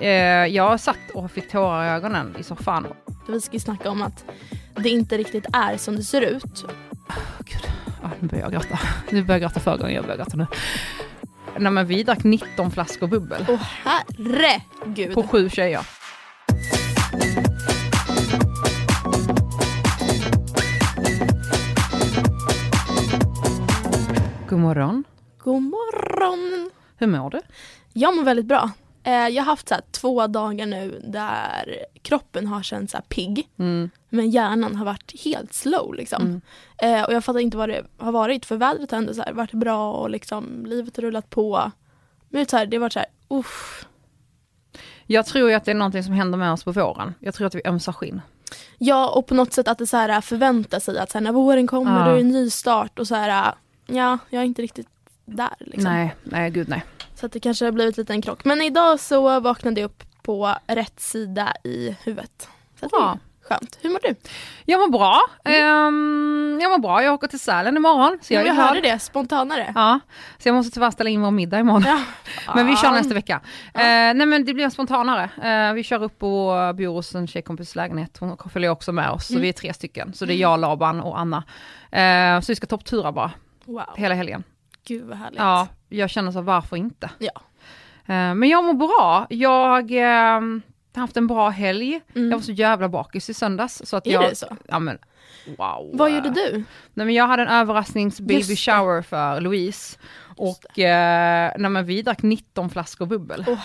Eh, jag satt och fick tårar i ögonen i soffan. Vi ska ju snacka om att det inte riktigt är som det ser ut. Oh, Gud. Ah, nu börjar jag gråta. Nu börjar jag gråta förra gången, jag börjar gråta nu. Nej men vi drack 19 flaskor bubbel. Åh herregud. På sju tjejer. God morgon. God morgon. Hur mår du? Jag mår väldigt bra. Eh, jag har haft så här, två dagar nu där kroppen har känts så pigg. Mm. Men hjärnan har varit helt slow liksom. Mm. Eh, och jag fattar inte vad det har varit för vädret har ändå så här, varit bra och liksom livet har rullat på. Men så här, det har varit så här, uff. Jag tror ju att det är någonting som händer med oss på våren. Jag tror att vi ömsar skinn. Ja och på något sätt att det så här förväntar sig att så här, när våren kommer Ja. då är det en ny start och så här, ja jag är inte riktigt där liksom. Nej, nej gud nej. Så att det kanske har blivit lite en krock. Men idag så vaknade jag upp på rätt sida i huvudet. Så är skönt. Hur mår du? Jag mår bra. Ehm, jag mår bra, jag åker till Sälen imorgon. Så jag, jag hörde det spontanare. Ja, så jag måste tyvärr ställa in vår middag imorgon. Ja. Men vi kör nästa vecka. Eh, nej men det blir spontanare. Eh, vi kör upp och bor hos en tjejkompis lägenhet. Hon följer också med oss. Så Mm. vi är tre stycken. Så det är jag, Laban och Anna. Eh, så vi ska topptura bara Wow, hela helgen. gud vad härligt. Ja, jag känner så varför inte? Ja. Eh, men jag mår bra. Jag eh, har haft en bra helg. Mm. Jag var så jävla bakis i söndags. Så att Är jag, det så? Ja men wow. Vad gjorde du? Nej men jag hade en överrasknings baby shower för Louise. Och eh, nej, men vi drack 19 flaskor bubbel. Åh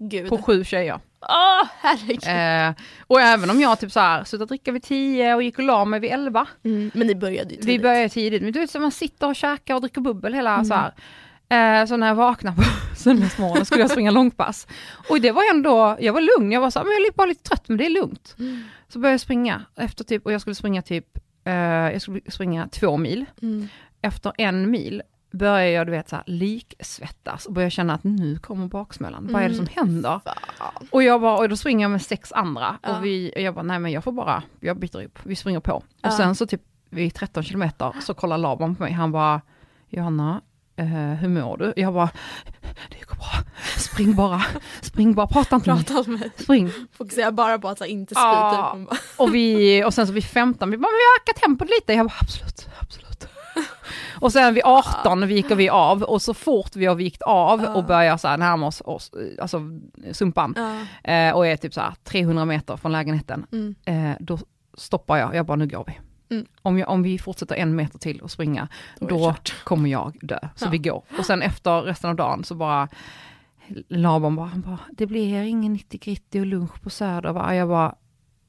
herregud. På sju tjejer. Åh herregud. Eh, och även om jag typ så här slutade dricka vid 10 och gick och la mig vid 11. Mm, men ni började ju Vi tidigt. började tidigt, men du vet så man sitter och käkar och dricker bubbel hela Mm. så här. Eh, så när jag vaknade på söndagsmorgonen skulle jag springa långpass. Och det var ändå, jag var lugn, jag var så här, men jag är bara lite trött men det är lugnt. Mm. Så började jag springa efter typ, och jag skulle springa typ, eh, jag skulle springa två mil. Mm. Efter en mil började jag du vet så här, liksvettas och började känna att nu kommer baksmällan, vad är det som händer? Fan. Och jag bara, och då springer jag med sex andra Ja. och vi, och jag bara, nej men jag får bara, jag byter upp, vi springer på. Ja. Och sen så typ vid 13 kilometer så kollar Laban på mig, han bara, Johanna, eh, hur mår du? Jag bara, det går bra, spring bara, spring bara, prata inte Prata med mig. spring. Fokusera bara på att inte spy Ja. typ. Man bara, Och, vi, och sen så vid 15, vi bara, men vi ökat tempot lite, jag bara, absolut, absolut. Och sen vid 18 viker vi av och så fort vi har vikt av och börjar så här närma oss, oss alltså sumpan, eh, och är typ så här 300 meter från lägenheten, Mm. eh, då stoppar jag, jag bara nu går vi. Mm. Om, jag, om vi fortsätter en meter till och springa, Då då kommer jag dö. Så Ja. vi går. Och sen efter resten av dagen så bara, Laban bara, bara, det blir ingen 90 gritti och lunch på Söder? Jag bara,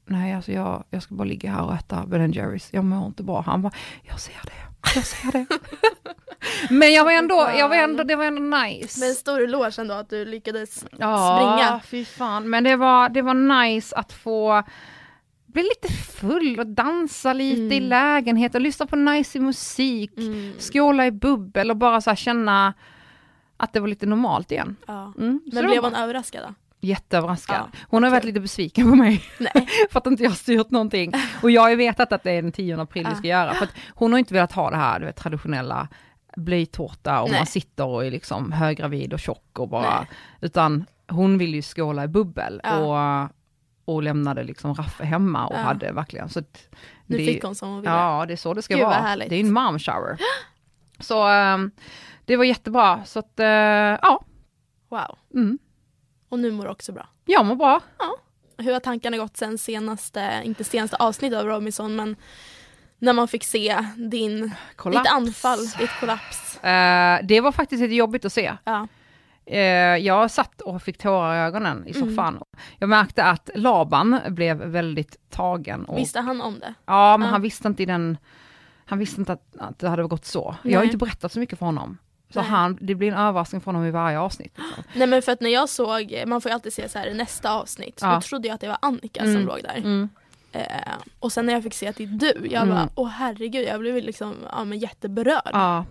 nej alltså jag, jag ska bara ligga här och äta Ben Jerrys, jag mår inte bra. Han bara, jag ser det, jag ser det. Men jag var ändå, jag var ändå, det var ändå nice. Men stor eloge ändå att du lyckades Ja, springa. fy fan. Men det var, det var nice att få bli lite full och dansa lite i Mm. lägenheten, lyssna på nice musik, Mm. skåla i bubbel och bara så känna att det var lite normalt igen. Ja. Mm. Men blev hon överraskad då? Jätteöverraskad. Ja, Hon har varit lite besviken på mig för att inte jag har styrt någonting. Och jag har ju vetat att det är den 10 april vi ska göra. För att hon har inte velat ha det här du vet, traditionella blöjtårta och Nej. man sitter och är liksom höggravid och tjock och bara, Nej. utan hon vill ju skåla i bubbel Ja. och, och lämnade liksom Raffe hemma och Ja. hade verkligen, så att Nu det- fick hon som hon ville. Ja, det är så det ska Gud, vara. härligt. Det är en mom shower. Så ehm, det var jättebra, så att eh, ja, Wow. mm. Och nu mår du också bra. jag mår bra. Hur har tankarna gått sen senaste, inte senaste avsnittet av Robinson, men när man fick se din, Kollaps. ditt anfall, ditt kollaps. Eh, det var faktiskt lite jobbigt att se. Ja. Eh, jag satt och fick tårar i ögonen i Mm. soffan. Jag märkte att Laban blev väldigt tagen. Och, Visste han om det? Ja, men Ja. han visste inte i den, han visste inte att, att det hade gått så. Jag har Nej. inte berättat så mycket för honom. Så Nej. han, det blir en överraskning för honom i varje avsnitt. Liksom. Nej men för att när jag såg, man får ju alltid se så här nästa avsnitt, Ja. då trodde jag att det var Annika Mm. som låg där. Mm. Eh, och sen när jag fick se att det är du, jag Mm. bara åh herregud, jag blev liksom ja, men jätteberörd. Ja.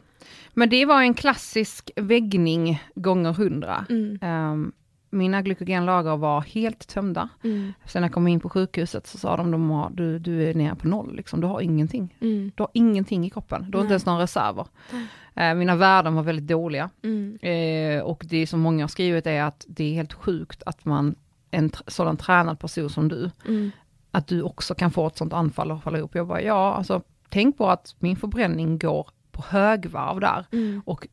Men det var en klassisk väggning gånger hundra. Mm. Ehm, mina glykogenlager var helt tömda. Mm. Sen när jag kom in på sjukhuset så sa de, de har, du, du är nere på noll, liksom. du har ingenting. Mm. Du har ingenting i kroppen, du har inte Nej. ens några reserver. Eh, mina värden var väldigt dåliga. Mm. Eh, och det som många har skrivit är att det är helt sjukt att man, en sådan tränad person som du, Mm. att du också kan få ett sånt anfall och falla ihop. Jag bara, ja alltså tänk på att min förbränning går på högvarv där. Mm. Och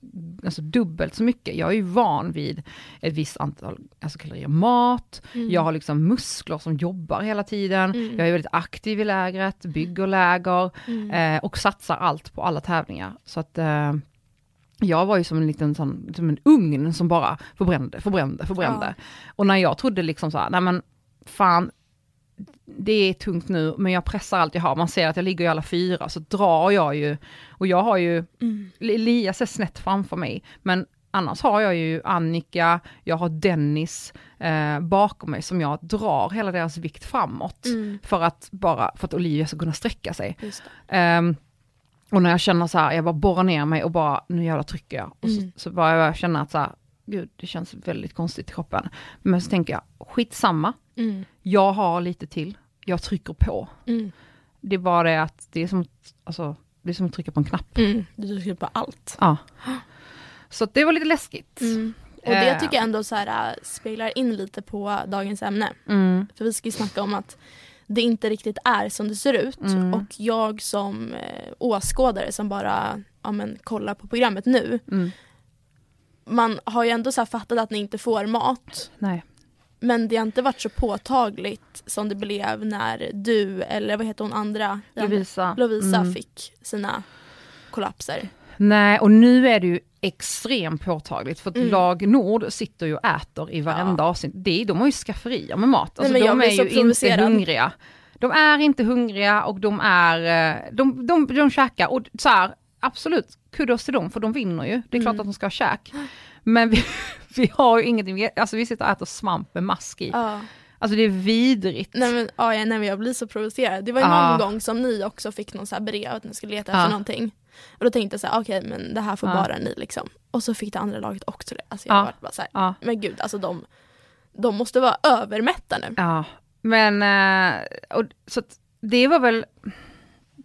alltså dubbelt så mycket. Jag är ju van vid ett visst antal alltså kalorier mat, Mm. jag har liksom muskler som jobbar hela tiden, Mm. jag är väldigt aktiv i lägret, bygger läger Mm. eh, och satsar allt på alla tävlingar. Så att eh, jag var ju som en liten sån, som en ugn som bara förbrände, förbrände, förbrände. Och när jag trodde liksom så här, nej men fan, det är tungt nu, men jag pressar allt jag har. Man ser att jag ligger i alla fyra, så drar jag ju, och jag har ju, Mm. Elias är snett framför mig, men annars har jag ju Annika, jag har Dennis eh, bakom mig som jag drar hela deras vikt framåt. Mm. För att bara, för att Olivia ska kunna sträcka sig. Ehm, och när jag känner så här, jag bara borrar ner mig och bara, nu jävlar trycker jag. Och Mm. så, så bara jag känner att så här, gud det känns väldigt konstigt i kroppen. Men så tänker jag, skitsamma, Mm. jag har lite till, jag trycker på. Mm. Det är bara det att det är som, att- alltså, det är som att trycka på en knapp. Mm. Du trycker på allt. Ja. Så det var lite läskigt. Mm. Och det Eh. tycker jag ändå så här, äh, speglar in lite på dagens ämne. Mm. För vi ska ju snacka om att det inte riktigt är som det ser ut. Mm. Och jag som eh, åskådare som bara ja, men, kollar på programmet nu. Man har ju ändå så fattat att ni inte får mat. Nej. Men det har inte varit så påtagligt som det blev när du, eller vad heter hon andra? Lovisa. Lovisa Mm. fick sina kollapser. Nej, och nu är det ju extremt påtagligt för att Mm. Lag Nord sitter ju och äter i varenda avsnitt. Det, är- de har ju skafferier med mat. Alltså, jag de är ju inte hungriga. De är inte hungriga och de är, eh, de, de, de käkar och så här, absolut, kudos till dem för de vinner ju. Det är klart Mm. att de ska ha käk. Men vi, vi har ju ingenting, alltså vi sitter och äter svamp med mask i. Ja. Alltså det är vidrigt. Nej men, ja, ja, nej, men jag blir så provocerad. Det var ju Ah. någon gång som ni också fick någon så här brev att ni skulle leta efter Ah. någonting. Och då tänkte jag så här, okej men det här får Ah. bara ni liksom. Och så fick det andra laget också det. Alltså jag Ah. varit bara så här, men gud alltså de, de måste vara övermätta nu. Ja, men eh, och, så det var väl,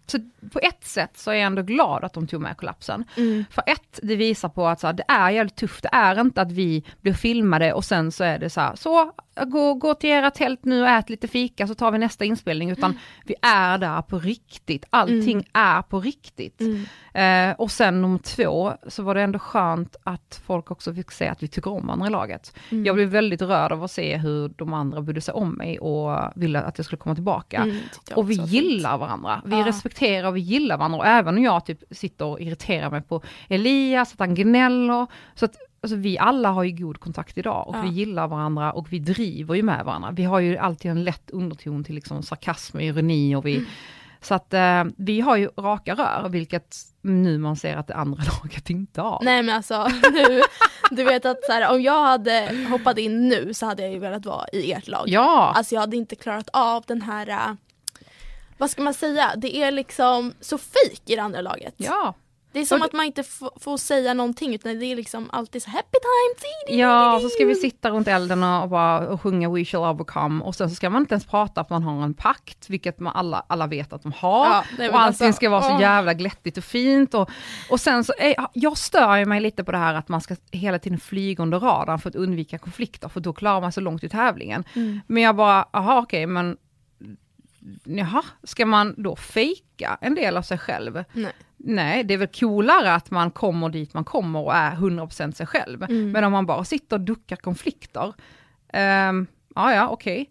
så på ett sätt så är jag ändå glad att de tog med kollapsen. Mm. För ett, det visar på att så här, det är jävligt tufft, det är inte att vi blir filmade och sen så är det så här, så gå, gå till era tält nu och ät lite fika så tar vi nästa inspelning, utan vi är där på riktigt, allting är på riktigt. Mm. Eh, och sen nummer två, så var det ändå skönt att folk också fick se att vi tycker om varandra i laget. Mm. Jag blev väldigt rörd av att se hur de andra brydde sig om mig och ville att jag skulle komma tillbaka. Mm, Och vi var fint. gillar varandra, vi Ja. respekterar vi gillar varandra. Och även om jag typ sitter och irriterar mig på Elias, att han gnäller. Så att alltså, vi alla har ju god kontakt idag och Ja. vi gillar varandra och vi driver ju med varandra. Vi har ju alltid en lätt underton till liksom sarkasm och ironi och vi Mm. Så att eh, vi har ju raka rör, vilket nu man ser att det andra laget inte har. Nej men alltså nu, du vet att så här, om jag hade hoppat in nu så hade jag ju velat vara i ert lag. Ja, Alltså jag hade inte klarat av den här, äh, vad ska man säga, det är liksom så fejk i det andra laget. ja. Det är som Och- att man inte får säga någonting utan det är liksom alltid så happy time. Ja, så ska vi sitta runt elden och, bara och sjunga We shall overcome och sen så ska man inte ens prata att man har en pakt, vilket man alla, alla vet att de har. Ja, nej, och allting alltså, ska vara så jävla glättigt och fint. Och, och sen så, är, jag stör mig lite på det här att man ska hela tiden flyga under radarn för att undvika konflikter, för då klarar man sig långt i tävlingen. Mm. Men jag bara, jaha okej, men jaha, ska man då fejka en del av sig själv? Nej. Nej, det är väl coolare att man kommer dit man kommer och är 100% sig själv. Mm. Men om man bara sitter och duckar konflikter, um, ja ja okej.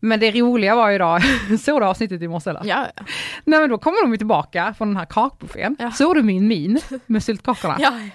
Men det roliga var ju idag, såg du avsnittet i morse eller? Ja, ja. Nej men då kommer de ju tillbaka från den här kakbuffén. Ja. Såg du min min med syltkakorna? ja, ja.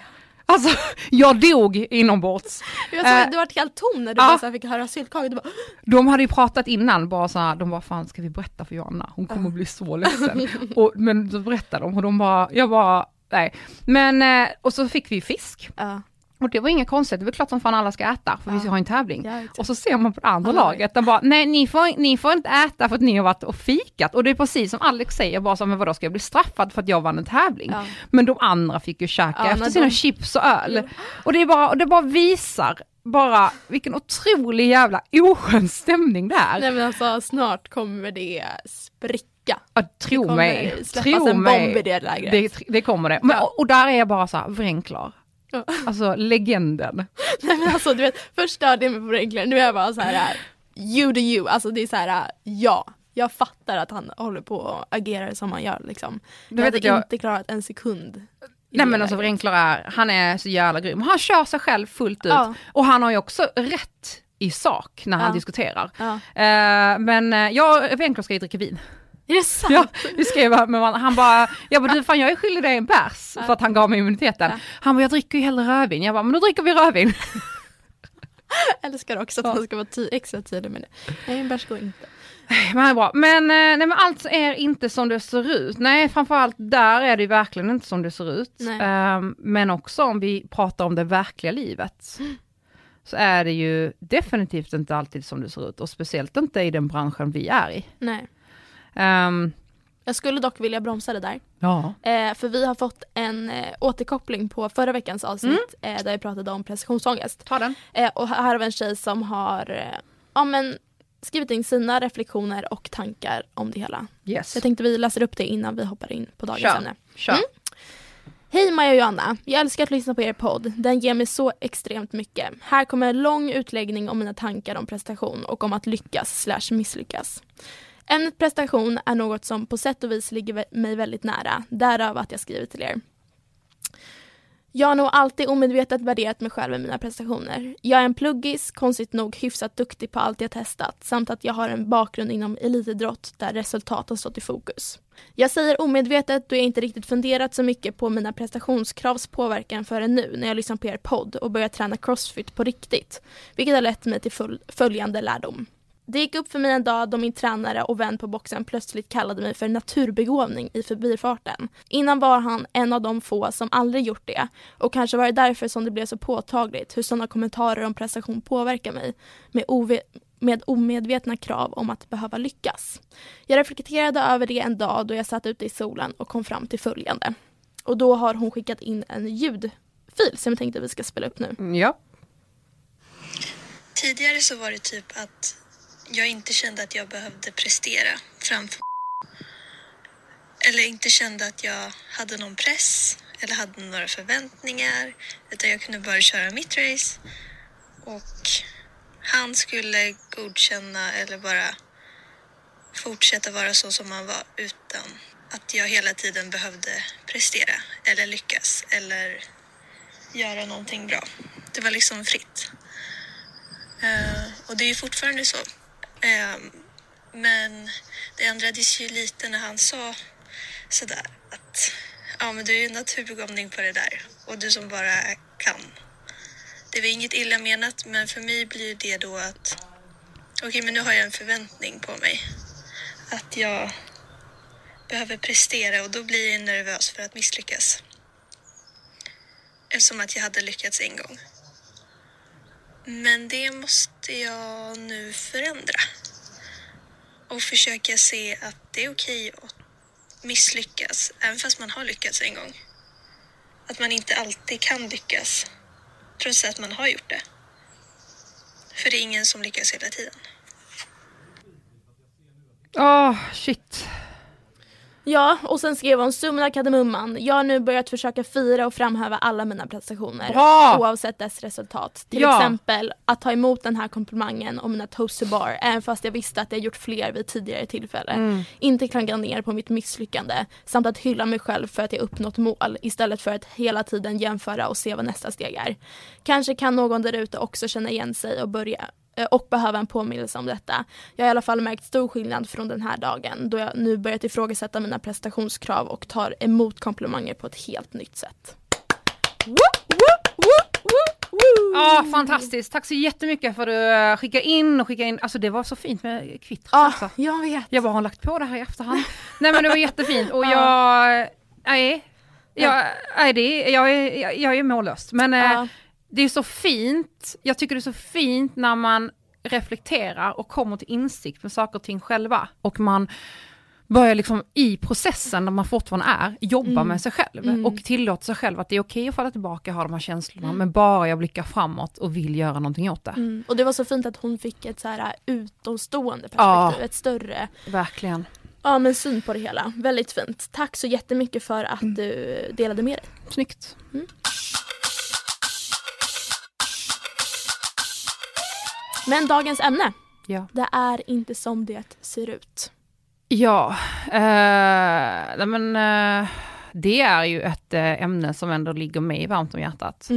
Alltså, jag dog inombords. Jag såg Eh, du vart helt tom när du ja. bara så fick höra syltkakor. Du bara, De hade ju pratat innan, bara så här, de bara fan ska vi berätta för Joanna? Hon kommer bli så ledsen. och, men då berättade de och de bara, jag bara, nej. Men, eh, och så fick vi fisk. ja. Och det var inget konstigt, det var klart som fan alla ska äta, för vi Ja. ska ha en tävling. Ja, och så ser man på det andra Alla laget, de bara, nej ni får, ni får inte äta för att ni har varit och fikat. Och det är precis som Alex säger, bara så, men vadå ska jag bli straffad för att jag vann en tävling? Ja. Men de andra fick ju käka efter sina de- chips och öl. Och det, är bara, och det bara visar bara vilken otrolig jävla oskön stämning det är. Nej men alltså snart kommer det spricka. Ja, tro mig, tro mig. det. Det, kommer det. Men, Ja. och där är jag bara så här, vränklar. Ja. Alltså legenden. Nej men alltså du vet, först störde jag mig på regler, nu är jag bara så här. you do you, alltså det är så här, ja. Jag fattar att han håller på och agerar som han gör liksom. Du jag vet hade jag, inte klarat en sekund. nej men alltså vränklar är, han är så jävla grym. Han kör sig själv fullt ut. Ja. Och han har ju också rätt i sak när han Ja. diskuterar. Ja. Eh, men eh, jag, Wrenkler ska ju dricka vin. Är det sant? Ja, vi skrev med varandra. Han bara, jag bara du fan jag är skyldig dig en bärs för att han gav mig immuniteten. Ja. Han bara jag dricker ju hellre rödvin. Jag bara men då dricker vi rödvin. älskar också att man ska vara ty- extra tydlig med det. Nej en bärs går inte. Men är bra. Men, eh, nej, men allt är inte som det ser ut. Nej framförallt där är det verkligen inte som det ser ut. Ehm, men också om vi pratar om det verkliga livet. Så är det ju definitivt inte alltid som det ser ut och speciellt inte i den branschen vi är i. Nej. Ehm, Jag skulle dock vilja bromsa det där. ja. Eh, för vi har fått en eh, återkoppling på förra veckans avsnitt Mm. eh, där vi pratade om prestationsångest. Ta den. Eh, och här har vi en tjej som har eh, ja, men, skrivit in sina reflektioner och tankar om det hela. Yes. Jag tänkte vi läser upp det innan vi hoppar in på dagens Kör. ämne. Kör. Mm. Hej Maja och Joanna, jag älskar att lyssna på er podd. Den ger mig så extremt mycket. Här kommer en lång utläggning om mina tankar om prestation och om att lyckas slash misslyckas. Ämnet prestation är något som på sätt och vis ligger mig väldigt nära, därav att jag skriver till er. Jag har nog alltid omedvetet värderat mig själv i mina prestationer. Jag är en pluggis, konstigt nog hyfsat duktig på allt jag testat, samt att jag har en bakgrund inom elitidrott där resultat har stått i fokus. Jag säger omedvetet då jag inte riktigt funderat så mycket på mina prestationskravs påverkan förrän nu när jag lyssnar på er podd och börjar träna crossfit på riktigt, vilket har lett mig till följande lärdom. Det gick upp för mig en dag då min tränare och vän på boxen plötsligt kallade mig för naturbegåvning i förbifarten. Innan var han en av de få som aldrig gjort det och kanske var det därför som det blev så påtagligt hur sådana kommentarer om prestation påverkar mig med, med omedvetna krav om att behöva lyckas. Jag reflekterade över det en dag då jag satt ute i solen och kom fram till följande. Och då har hon skickat in en ljudfil som jag tänkte vi ska spela upp nu. Mm, Ja. Tidigare så var det typ att jag inte kände att jag behövde prestera framför eller inte kände att jag hade någon press eller hade några förväntningar utan jag kunde bara köra mitt race och han skulle godkänna eller bara fortsätta vara så som han var utan att jag hela tiden behövde prestera eller lyckas eller göra någonting bra. Det var liksom fritt. Eh, och det är fortfarande så. Ehm, men det ändrades ju lite när han sa sådär att ja men du är ju en naturbegåvning på det där och du som bara kan. Det var inget illa menat men för mig blir det då att okej men nu har jag en förväntning på mig att jag behöver prestera och då blir jag nervös för att misslyckas. Eftersom att jag hade lyckats en gång. Men det måste jag nu förändra. Och försöka se att det är okej att misslyckas, även fast man har lyckats en gång. Att man inte alltid kan lyckas, trots att man har gjort det. För det är ingen som lyckas hela tiden. Åh, shit. Ja, och sen skrev hon summa kardemumman. Jag har nu börjat försöka fira och framhäva alla mina prestationer. Bra! Oavsett dess resultat. Till Ja. exempel att ta emot den här komplimangen om mina toast to bar, även fast jag visste att jag gjort fler vid tidigare tillfälle. Mm. Inte klanka ner på mitt misslyckande, samt att hylla mig själv för att jag uppnått mål istället för att hela tiden jämföra och se vad nästa steg är. Kanske kan någon där ute också känna igen sig och börja och behöva en påminnelse om detta. Jag har i alla fall märkt stor skillnad från den här dagen då jag nu börjat ifrågasätta mina prestationskrav och tar emot komplimanger på ett helt nytt sätt. Ja, fantastiskt. Tack så jättemycket för att du eh, skickade in och skickade in. Alltså det var så fint med kvittret Ja, alltså. jag vet. Jag bara har lagt på det här i efterhand. Nej men det var jättefint och jag, nej, jag, nej det, jag, är, jag, jag är mållös. Men eh, Ja. Det är så fint, jag tycker det är så fint när man reflekterar och kommer till insikt med saker och ting själva. Och man börjar liksom i processen där man fortfarande är, jobba Mm. med sig själv. Mm. Och tillåta sig själv att det är okej att falla tillbaka, ha de här känslorna, men bara jag blickar framåt och vill göra någonting åt det. Mm. Och det var så fint att hon fick ett så här utomstående Ja. perspektiv, ett större. Verkligen. Ja men syn på det hela, väldigt fint. Tack så jättemycket för att Mm. du delade med dig. Snyggt. Men dagens ämne, Ja. det är inte som det ser ut. Ja, eh, men eh, det är ju ett eh, ämne som ändå ligger mig varmt om hjärtat.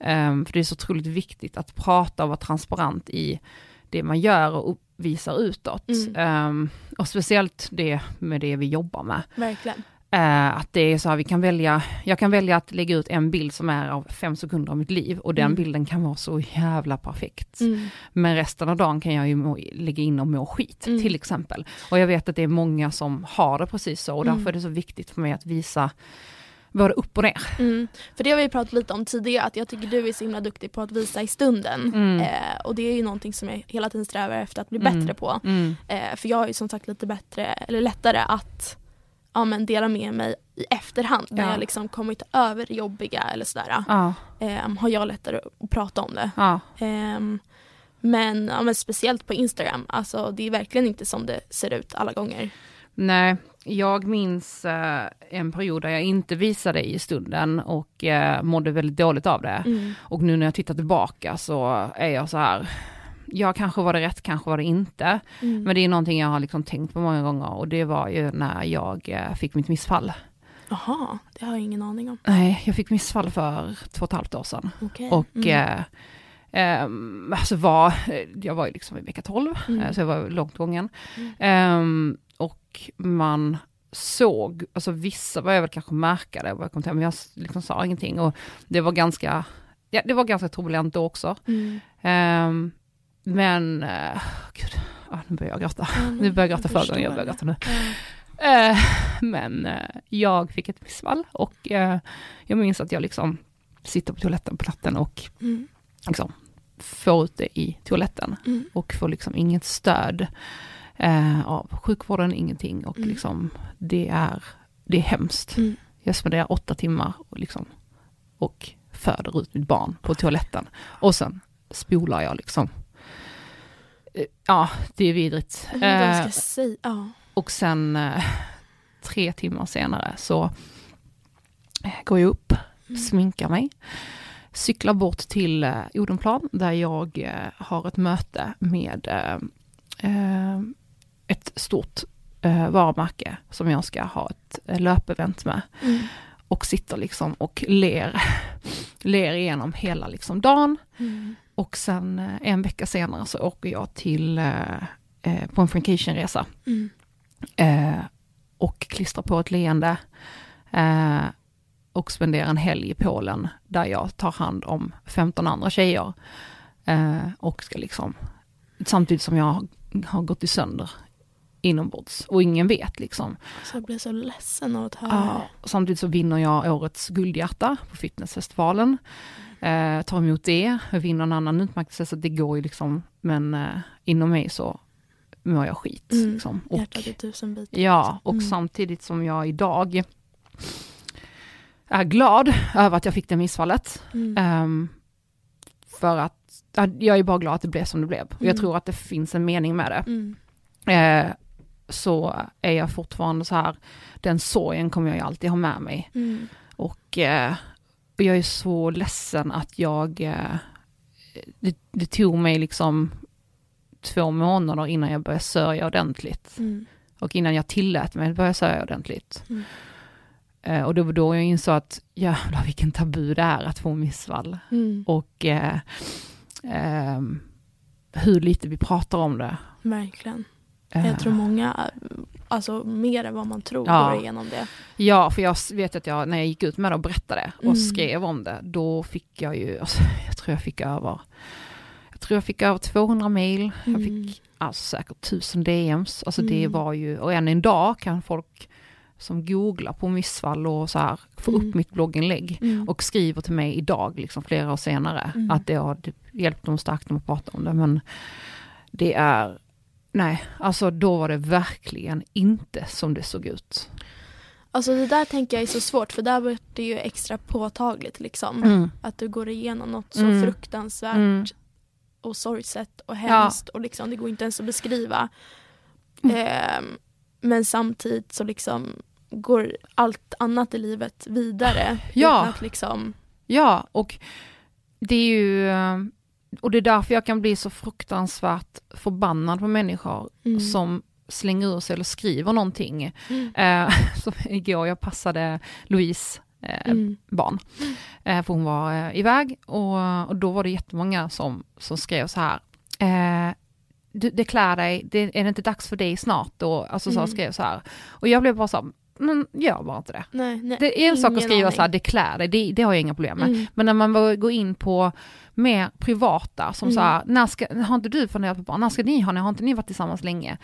Eh, för det är så otroligt viktigt att prata och vara transparent i det man gör och visar utåt. Mm. Eh, och speciellt det med det vi jobbar med. Verkligen. Eh, att det är så här, vi kan välja, jag kan välja att lägga ut en bild som är av fem sekunder av mitt liv och den Mm. bilden kan vara så jävla perfekt. Mm. Men resten av dagen kan jag ju må, lägga in och må skit Mm. till exempel. Och jag vet att det är många som har det precis så och Mm. därför är det så viktigt för mig att visa både upp och ner. Mm. För det har vi pratat lite om tidigare, att jag tycker du är så himla duktig på att visa i stunden. Mm. Eh, och det är ju någonting som jag hela tiden strävar efter att bli Mm. bättre på. Mm. Eh, för jag är ju som sagt lite bättre, eller lättare att ja, men dela med mig i efterhand. När Ja. jag liksom kommit över det jobbiga eller sådär. Ja, Eh, har jag lättare att prata om det. ja, Ehm, men, men speciellt på Instagram, alltså det är verkligen inte som det ser ut alla gånger. nej. Jag minns eh, en period där jag inte visade i stunden och eh, mådde väldigt dåligt av det. Mm. Och nu när jag tittar tillbaka så är jag så här, ja kanske var det rätt, kanske var det inte. Mm. Men det är någonting jag har liksom tänkt på många gånger och det var ju när jag eh, fick mitt missfall. Jaha, det har jag ingen aning om. Nej, jag fick missfall för två och ett halvt år sedan. Okej. Och Mm. eh, ehm, alltså var, jag var ju liksom i vecka 12, Mm. eh, så jag var långt gången. Mm. Ehm, och man såg, alltså vissa var jag väl kanske märkade, vad jag kom till, men jag liksom sa ingenting. Och det var ganska, ja det var ganska turbulent då också. Mm. Ehm, men, uh, gud, ah, nu börjar jag gråta. Ja, Nu börjar jag gråta för gången jag börjar gråta nu. Eh, men eh, jag fick ett missfall och jag minns att jag liksom sitter på toaletten på natten och Mm. liksom får ut det i toaletten Mm. och får liksom inget stöd av sjukvården, ingenting och Mm. liksom det är, det är hemskt. Mm. Jag spenderar åtta timmar och, liksom, och föder ut mitt barn på toaletten och sen spolar jag liksom. Ja, det är vidrigt. Jag Eh, säga. Ja. och sen eh, tre timmar senare så eh, går jag upp, Mm. sminkar mig, cyklar bort till eh, Odenplan där jag eh, har ett möte med eh, ett stort varumärke som jag ska ha ett löpevent med. Mm. Och sitter liksom och ler, ler igenom hela liksom dagen. Mm. Och sen eh, en vecka senare så åker jag till eh, eh, på en Francation-resa Mm. eh, och klistrar på ett leende eh, och spenderar en helg i Polen där jag tar hand om 15 andra tjejer eh, och ska liksom samtidigt som jag har, gått i sönder inombords och ingen vet liksom. Så jag blir så ledsen av att höra Ja, samtidigt så vinner jag årets guldhjärta på fitnessfestivalen. Eh, tar emot det, vinner en annan utmärkelse så det går ju liksom, men eh, inom mig så mår jag skit. Mm, Liksom. Och, Hjärtat i tusen bitar. Ja, och Mm. samtidigt som jag idag är glad över att jag fick det missfallet. Mm. Ehm, för att, ja, jag är bara glad att det blev som det blev. Och jag Mm. tror att det finns en mening med det. Mm. Eh, så är jag fortfarande så här, den sorgen kommer jag ju alltid ha med mig. Mm. Och, eh, och jag är så ledsen att jag, eh, det, det tog mig liksom två månader innan jag började sörja ordentligt. Mm. Och innan jag tillät mig att börja sörja ordentligt. Mm. Eh, och det var då jag insåg att jävlar vilken tabu det är att få missfall. Mm. Och eh, ehm, hur lite vi pratar om det. Verkligen. Eh, Jag tror många, alltså mer än vad man tror, Ja. går igenom det. Ja, för jag vet att jag, när jag gick ut med det och berättade och Mm. skrev om det, då fick jag ju, alltså, jag tror jag fick över, jag tror jag fick över 200 mail, jag Mm. fick alltså säkert 1000 DMs, alltså det Mm. var ju, och än idag kan folk som googlar på missfall och så här få Mm. upp mitt blogginlägg Mm. och skriver till mig idag, liksom flera år senare, Mm. att det har typ hjälpt dem starkt att prata om det, men det är, nej, alltså då var det verkligen inte som det såg ut. Alltså det där tänker jag är så svårt för där blir det ju extra påtagligt liksom. Att du går igenom något så Mm. fruktansvärt Mm. och sorgset och hemskt och liksom det går inte ens att beskriva. Mm. Ehm, men samtidigt så liksom går allt annat i livet vidare. Ja. Att liksom, Ja, och det är ju, eh, och det är därför jag kan bli så fruktansvärt förbannad på människor mm. som slänger ur sig eller skriver någonting. Mm. Eh, som igår, jag passade Louise eh, Mm. barn, eh, för hon var eh, iväg och, och då var det jättemånga som, som skrev så här, du, det klär dig, det, är det inte dags för dig snart? då? alltså så Mm. skrev så här. Och jag blev bara så här, men gör bara inte det. Nej, nej, Det är en sak att skriva så här, det klär dig, det, det har jag inga problem med. Mm. Men när man börjar gå in på mer privata, som Mm. så här, när ska, har inte du funderat på barn, när ska ni ha, har inte ni varit tillsammans länge?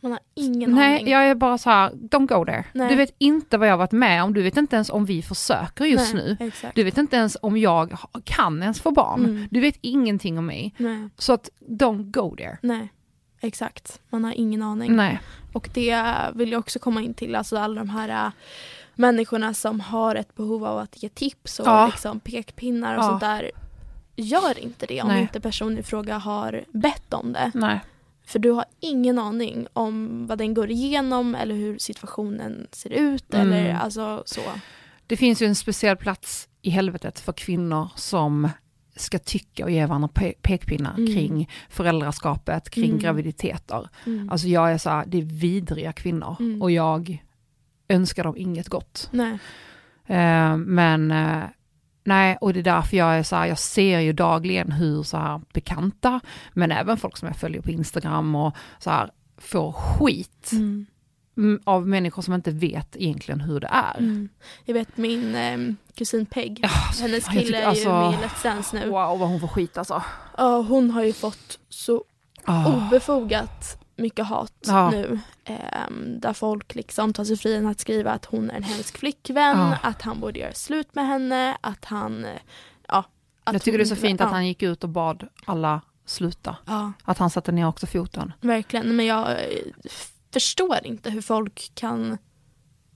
Man har ingen Nej, aning. jag är bara så här, don't go there. Nej. Du vet inte vad jag har varit med om, du vet inte ens om vi försöker just Nej, nu. Exakt. Du vet inte ens om jag kan ens få barn. Mm. Du vet ingenting om mig. Nej, Så att, don't go there. nej, exakt. Man har ingen aning. Nej. Och det vill jag också komma in till, alltså alla de här äh, människorna som har ett behov av att ge tips och Ja. liksom pekpinnar och Ja. sånt där. Gör inte det om Nej. inte personen i fråga har bett om det. Nej. För du har ingen aning om vad den går igenom eller hur situationen ser ut Mm. eller alltså så. Det finns ju en speciell plats i helvetet för kvinnor som ska tycka och ge varandra pe- pekpinnar Mm. kring föräldraskapet, kring Mm. graviditeter. Mm. Alltså jag är så här, det är vidriga kvinnor Mm. och jag önskar dem inget gott. Nej. Eh, men eh, nej, och det är därför jag är så här, jag ser ju dagligen hur så här bekanta, men även folk som jag följer på Instagram och så här får skit Mm. Av människor som inte vet egentligen hur det är. Mm. Jag vet min ehm, kusin Peg, alltså, hennes kille tycker- är ju alltså, med i Let's Dance nu. Wow, vad hon får skit alltså. Ja, hon har ju fått så Ah. obefogat mycket hat Ja. nu. ehm, där folk liksom tar sig friheten att skriva att hon är en hemsk flickvän, Ja. att han borde göra slut med henne, att han... eh, Ja, att Jag tycker det är så fint att han gick ut och bad alla sluta. Ja, Att han satte ner också foten. verkligen. Men jag eh, förstår inte hur folk kan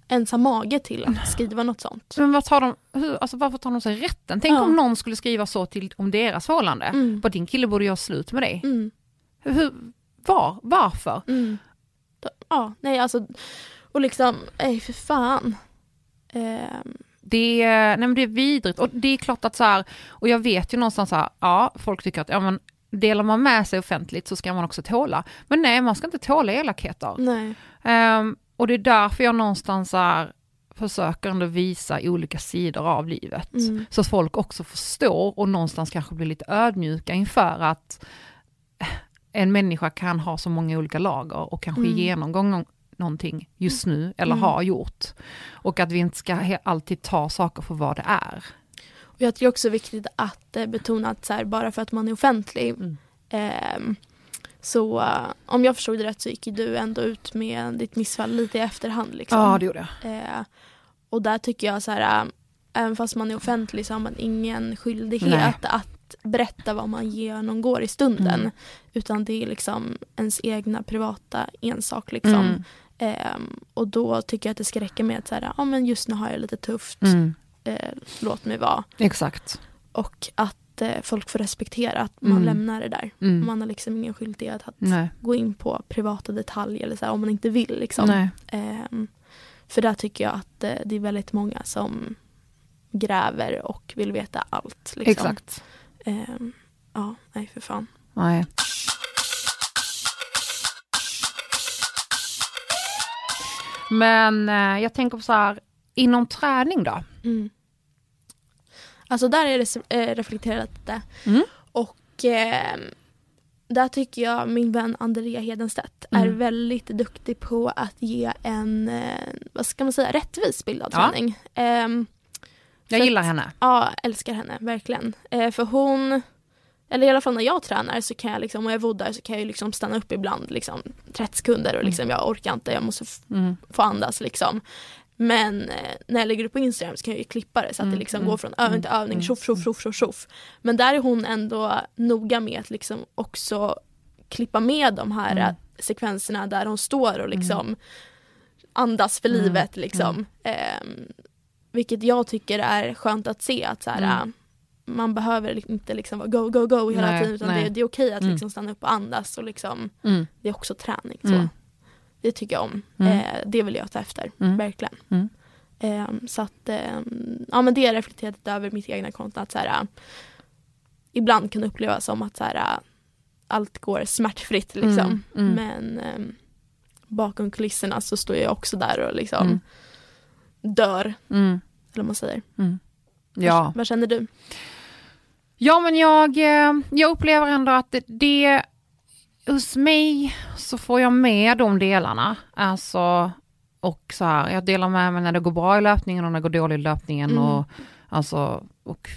ens ha mage till att skriva något sånt. Men vad tar de, hur, alltså varför tar de sig rätten? Tänk Ja. om någon skulle skriva så till, om deras förhållande. Mm. Bara din kille borde göra slut med dig. Mm. Hur, var, varför? Mm. Ja, nej alltså, och liksom, nej för fan. Ehm, Det är, nej men det är vidrigt och det är klart att så här, och jag vet ju någonstans så här, ja folk tycker att ja men delar man med sig offentligt så ska man också tåla. Men nej, man ska inte tåla elakheter. nej. Ehm, och det är därför jag någonstans här, försöker ändå visa olika sidor av livet. Mm. Så att folk också förstår och någonstans kanske blir lite ödmjuka inför att en människa kan ha så många olika lager och kanske Mm. genomgå nå- någonting just nu eller Mm. har gjort. Och att vi inte ska alltid ta saker för vad det är. Jag tycker också det är viktigt att eh, betona att så här, bara för att man är offentlig Mm. ehm, så eh, om jag förstod det rätt så gick du ändå ut med ditt missfall lite i efterhand. Liksom. det gjorde jag. Eh, och där tycker jag så här, äh, även fast man är offentlig så har man ingen skyldighet Nej. att berätta vad man genomgår i stunden. Mm. Utan det är liksom ens egna privata ensak. Liksom. Mm. Ehm, och då tycker jag att det ska räcka med att så här, ja, men just nu har jag lite tufft, Mm. Eh, låt mig vara. Exakt. Och att eh, folk får respektera att man Mm. lämnar det där. Mm. Man har liksom ingen skyldighet att Nej. gå in på privata detaljer eller så här, om man inte vill. Liksom. Nej. Ehm, för där tycker jag att eh, det är väldigt många som gräver och vill veta allt. Liksom. Exakt. Ehm, ja, nej för fan. Nej. Men eh, jag tänker på så här, inom träning då? Mm. Alltså där är det eh, reflekterat lite. Mm. Och ehm, där tycker jag min vän Andrea Hedenstedt är Mm. väldigt duktig på att ge en, eh, vad ska man säga, rättvis bild av Ja. träning. Ehm, Jag gillar att- henne. Ja, älskar henne, verkligen. Eh, för hon, eller i alla fall när jag tränar så kan jag liksom, och jag voddar så kan jag ju liksom stanna upp ibland liksom 30 sekunder och liksom jag orkar inte, jag måste Mm. få andas liksom. Men eh, när jag lägger upp på Instagram så kan jag ju klippa det så att Mm, det liksom mm, går från övning till mm, övning, mm, tjoff, tjoff, tjoff, tjoff, tjoff. Men där är hon ändå noga med att liksom också klippa med de här Mm. eh, sekvenserna där hon står och liksom andas för Mm, livet liksom. Ehm, vilket jag tycker är skönt att se att så här, Mm. äh, man behöver inte liksom vara go, go, go hela Nej, tiden utan nej. det, det är okej att Mm. liksom stanna upp och andas och liksom, Mm. det är också träning. Så. Det tycker jag om. Mm. Eh, det vill jag ta efter, Mm. verkligen. Mm. Eh, så att, eh, ja men det har reflekterat över mitt egna konto att så här, eh, ibland kan upplevas som att så här, eh, allt går smärtfritt liksom. Mm, mm. Men eh, bakom kulisserna så står jag också där och liksom Mm. dör, eller vad man säger. Ja. Vad, vad känner du? ja, men jag, eh, jag upplever ändå att det, hos mig så får jag med de delarna. Alltså, och så här, jag delar med mig när det går bra i löpningen och när det går dåligt i löpningen. Mm. Och, alltså, och,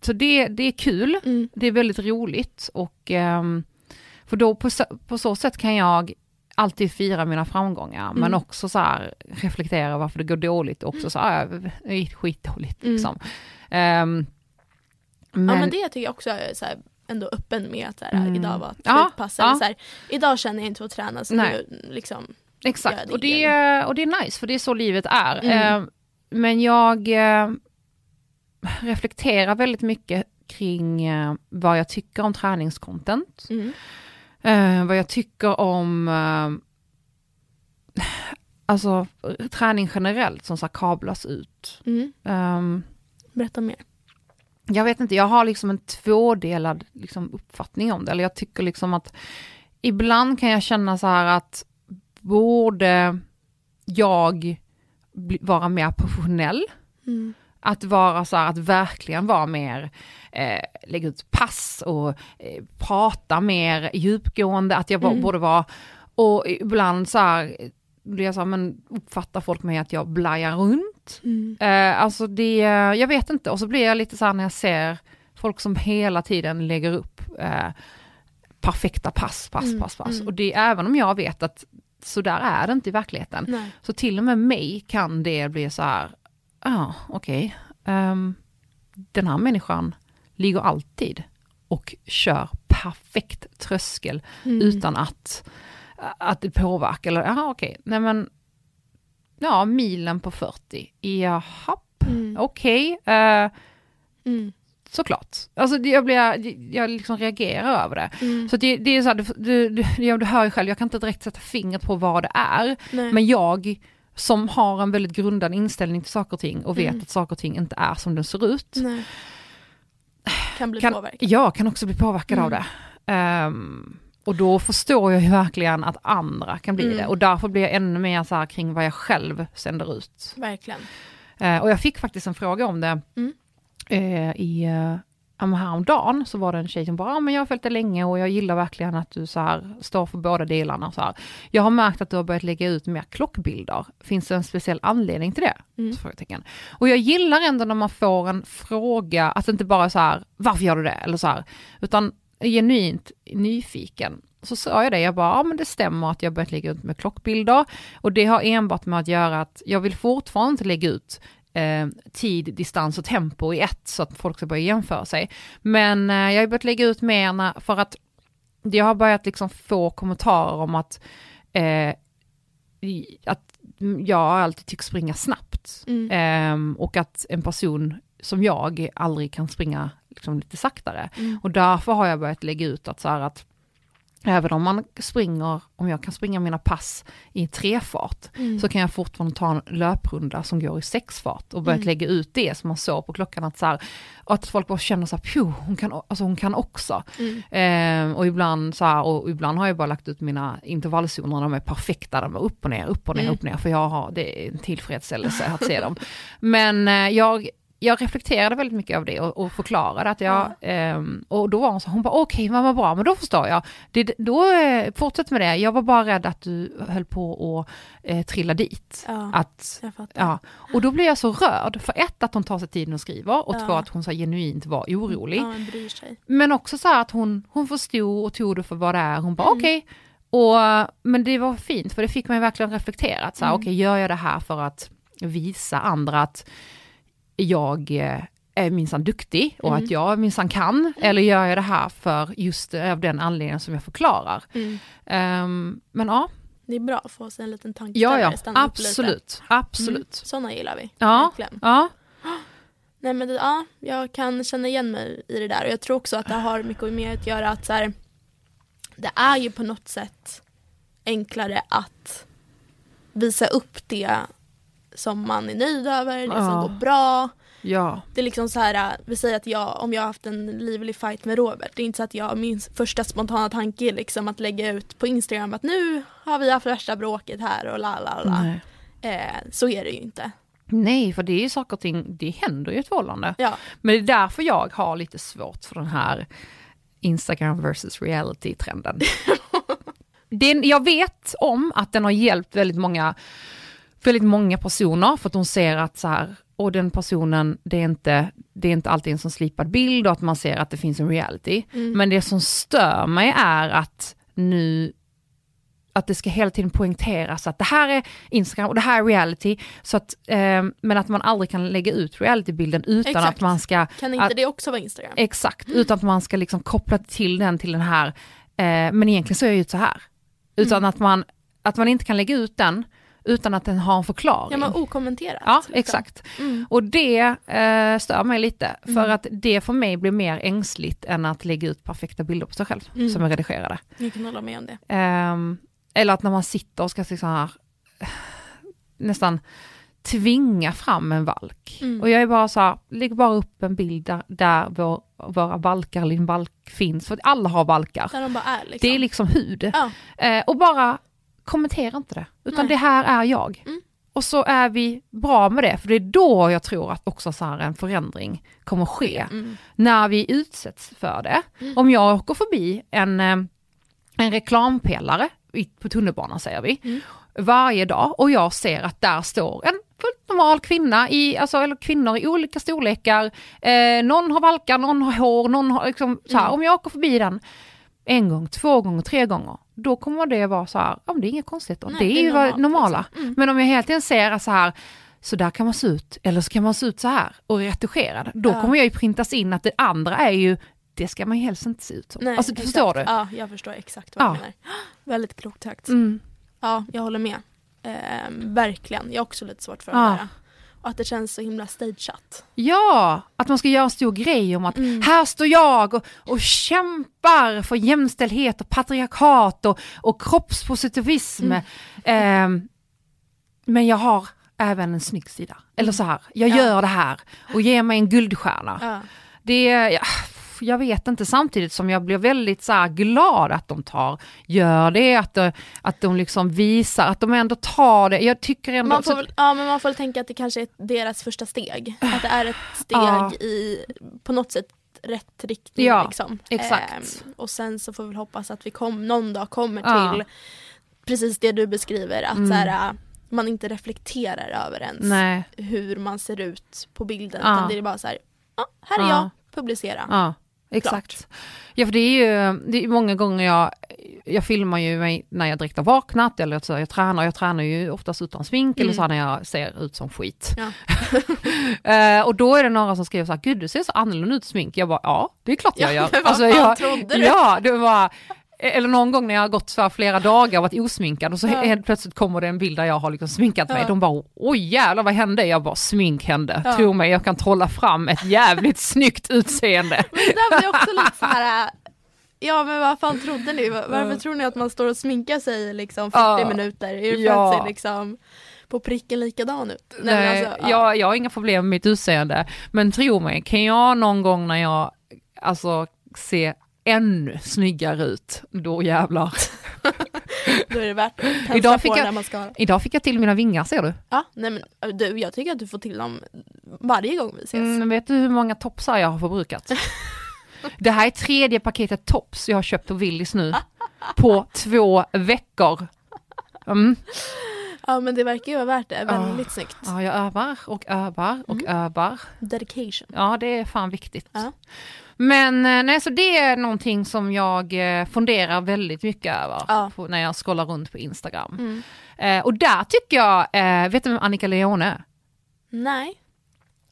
så det, det är kul. Mm. det är väldigt roligt och ehm, för då på, på så sätt kan jag alltid fira mina framgångar men Mm. också så här reflektera varför det går dåligt också så här, det gick skitdåligt Mm. liksom. Ehm, men, Ja men det tycker jag också är så här, ändå öppen med att så här, Mm. idag var ett Ja, ja. Eller så här, idag känner jag inte för att träna så Nej. nu liksom. Exakt, det och, det är, och det är nice för det är så livet är. Mm. Ehm, men jag eh, reflekterar väldigt mycket kring eh, vad jag tycker om träningscontent. Mm. Eh, vad jag tycker om eh, alltså träning generellt som så kablas ut. Mm. Ehm, Berätta mer. Jag vet inte, jag har liksom en tvådelad liksom, uppfattning om det. Eller jag tycker liksom att ibland kan jag känna så här att borde jag vara mer professionell? Mm. Att vara så här, att verkligen vara mer, eh, lägga ut pass och eh, prata mer djupgående, att jag Mm. borde vara, och ibland så här, jag här, men uppfattar folk mig att jag blajar runt? Mm. Eh, alltså det, jag vet inte, och så blir jag lite så här när jag ser folk som hela tiden lägger upp eh, perfekta pass, pass, Mm, pass, pass. mm. Och det, även om jag vet att så där är det inte i verkligheten, Nej. så till och med mig kan det bli så här, ja ah, okej, ehm, den här människan ligger alltid och kör perfekt tröskel Mm. utan att, att det påverkar. Eller, jaha okej, nej men, ja milen på 40, jaha, Mm. okej, eh, Mm. såklart. Alltså jag, blir, jag liksom reagerar över det. Mm. Så det, det är så här, du, du, du, ja, du hör ju själv, jag kan inte direkt sätta fingret på vad det är, Nej. men jag som har en väldigt grundad inställning till saker och ting och vet Mm. att saker och ting inte är som de ser ut, Nej. Kan bli kan, påverkad. jag kan också bli påverkad av Mm. det. Ehm, och då förstår jag ju verkligen att andra kan bli Mm. det. Och därför blir jag ännu mer så här kring vad jag själv sänder ut. Verkligen. Eh, och jag fick faktiskt en fråga om det Mm. eh, i uh, häromdagen så var det en tjej som bara, ja men jag har följt det länge och jag gillar verkligen att du så här står för båda delarna. Så här. Jag har märkt att du har börjat lägga ut mer klockbilder. Finns det en speciell anledning till det? Mm. Frågetecken. Och jag gillar ändå när man får en fråga, att det inte bara så här, varför gör du det? Eller så här, utan genuint nyfiken. Så sa jag det, jag bara, ja men det stämmer att jag börjat lägga ut med klockbilder. Och det har enbart med att göra att jag vill fortfarande inte lägga ut eh, tid, distans och tempo i ett så att folk ska börja jämföra sig. Men eh, jag har börjat lägga ut mer för att jag har börjat liksom få kommentarer om att, eh, att jag alltid tycks springa snabbt. Mm. Ehm, och att en person som jag aldrig kan springa liksom lite saktare. Mm. Och därför har jag börjat lägga ut att så här att även om man springer, om jag kan springa mina pass i trefart, Mm. så kan jag fortfarande ta en löprunda som går i sexfart och börjat Mm. lägga ut det som man såg på klockan att så här, att folk bara känner så här, "Pju, hon kan, alltså hon kan också. Mm. Ehm, och ibland så här, och ibland har jag bara lagt ut mina intervallzoner, de är perfekta, de är upp och ner, upp och ner, Mm. upp och ner, för jag har, det är en tillfredsställelse att se dem. Men eh, jag, jag reflekterade väldigt mycket av det och, och förklarade att jag, ehm, och då var hon så, hon bara okej, men vad bra, men då förstår jag. Det, då, eh, fortsätt med det, jag var bara rädd att du höll på att eh, trilla dit. Ja, Att, ja. Och då blir jag så rörd, för ett att hon tar sig tiden och skriver, och Ja. två att hon så genuint var orolig. Ja, bryr sig. Men också så att hon, hon förstod och tog det för vad det är. Hon bara Mm. okej. Och, men det var fint för det fick mig verkligen reflektera. att Så här, Mm. Okej, gör jag det här för att visa andra att jag eh, är minsann duktig och Mm. att jag minsann kan? Eller gör jag det här för just eh, av den anledningen som jag förklarar? Mm. Ehm, men ja, Det är bra att få sig en liten ja, tankeställare. ja lite. absolut, absolut. Sådana gillar vi. Ja. Verkligen. Ja, Nej men det, ja, jag kan känna igen mig i det där och jag tror också att det har mycket med att göra att så här, det är ju på något sätt enklare att visa upp det som man är nöjd över, det som Ja. går bra. Ja, Det är liksom så här, vi säger att jag, om jag har haft en livlig fight med Robert, det är inte så att jag, min första spontana tanke är liksom att lägga ut på Instagram att nu har vi haft värsta bråket här och la la la. Eh, så är det ju inte. Nej, för det är ju saker och ting, det händer ju ett förhållande. Ja, Men det är därför jag har lite svårt för den här Instagram versus reality-trenden. Den, jag vet om att den har hjälpt väldigt många, väldigt många personer för att de ser att så här, och den personen, det är inte, det är inte alltid en sån slipad bild och att man ser att det finns en reality. Mm. Men det som stör mig är att nu att det ska hela tiden poängteras att det här är Instagram och det här är reality. Så att, eh, men att man aldrig kan lägga ut realitybilden utan Exakt. att man ska kan inte att- det också vara Instagram? Exakt, utan att man ska liksom koppla till den till den här, eh, men egentligen är det ju så här. Utan Mm. att, man, att man inte kan lägga ut den utan att den har en förklaring. Ja men okommenterat. Ja, liksom. exakt. Mm. Och det eh, stör mig lite, för Mm. att det för mig blir mer ängsligt än att lägga ut perfekta bilder på sig själv, Mm. som är redigerade. Jag kan hålla med om det. Ehm, eller att när man sitter och ska liksom här, nästan tvinga fram en valk. Mm. Och jag är bara så här, lägg bara upp en bild där, där vår, våra valkar, din valk finns, för alla har valkar. De är liksom. Det är liksom hud. Ja. Eh, och bara kommentera inte det, utan Nej. det här är jag. Mm. Och så är vi bra med det, för det är då jag tror att också så här en förändring kommer ske. Mm. När vi utsätts för det. Mm. Om jag åker förbi en, eh, en reklampelare på tunnelbanan säger vi, Mm. varje dag och jag ser att där står en fullt normal kvinna, i, alltså, eller kvinnor i olika storlekar, eh, någon har valkar, någon har hår, någon har liksom så här, Mm. om jag åker förbi den en gång, två gånger, tre gånger, då kommer det vara så här, ja det är inget konstigt. Nej, det är ju normalt, normala. liksom. Mm. Men om jag hela tiden ser så här, så där kan man se ut, eller så kan man se ut så här och är retuscherad, då Ja. kommer jag ju printas in att det andra är ju, det ska man ju helst inte se ut som. Nej, alltså förstår du? Ja, jag förstår exakt vad Ja. du menar. Väldigt klokt sagt. Mm. Ja, jag håller med. Ehm, verkligen. Jag har också lite svårt för Ja. det där. Att det känns så himla stageat. Ja, att man ska göra en stor grej om att Mm. här står jag och, och kämpar för jämställdhet och patriarkat och, och kroppspositivism. Mm. Ehm, men jag har även en snygg sida. Eller så här, jag Mm. Ja. gör det här och ger mig en guldstjärna. Ja. Det, ja, jag vet inte, samtidigt som jag blir väldigt så glad att de tar, gör det, att de, att de liksom visar, att de ändå tar det. Jag tycker ändå... Man får så- väl, ja, men man får tänka att det kanske är deras första steg. Att det är ett steg Ja. i på något sätt rätt riktning. Ja, liksom. exakt. Ehm, och sen så får vi hoppas att vi kom, någon dag kommer Ja. till precis det du beskriver. Att Mm. så här, äh, man inte reflekterar över ens Nej, hur man ser ut på bilden. Ja. Utan det är bara så här, ja, här är Ja. jag, publicera. Exakt. Ja, för det är ju, det är många gånger jag, jag filmar ju mig när jag direkt har vaknat, eller så jag tränar, jag tränar ju oftast utan smink, eller Mm. så här när jag ser ut som skit. Ja. Eh, och då är det några som skriver så här, gud du ser så annorlunda ut smink. Jag bara, ja det är klart jag Ja, gör. men vad fan jag, trodde du? Ja, det var, eller någon gång när jag har gått så flera dagar och varit osminkad och så Ja. helt plötsligt kommer det en bild där jag har liksom sminkat mig. Ja. De bara, oj jävlar vad hände? Jag bara, smink hände. Ja. Tro mig, jag kan trolla fram ett jävligt snyggt utseende. Men det där blir också lite så här. äh, Ja men vad fan trodde ni? Var- Varför tror ni att man står och sminkar sig liksom 40 Ja. minuter? Är det för att se liksom på pricken likadan ut? Nej, Nej, alltså, ja. jag, jag har inga problem med mitt utseende. Men tro mig, kan jag någon gång när jag alltså, ser ännu snyggare ut, då jävlar. Då är det värt att Idag fick jag- mascaran. Idag fick jag till mina vingar, ser du? Ja, nej men du, jag tycker att du får till dem varje gång vi ses. Mm, vet du hur många topsar jag har förbrukat? Det här är tredje paketet tops jag har köpt på Willys nu. På två veckor. Mm. Ja men det verkar ju vara värt det, väldigt snyggt. Ja, jag övar och övar och övar. Dedication. Ja, det är fan viktigt. Ja. Men eh, nej, så det är någonting som jag eh, funderar väldigt mycket över Ja. på, när jag scrollar runt på Instagram. Mm. Eh, och där tycker jag, eh, vet du vem Annika Leone? Nej.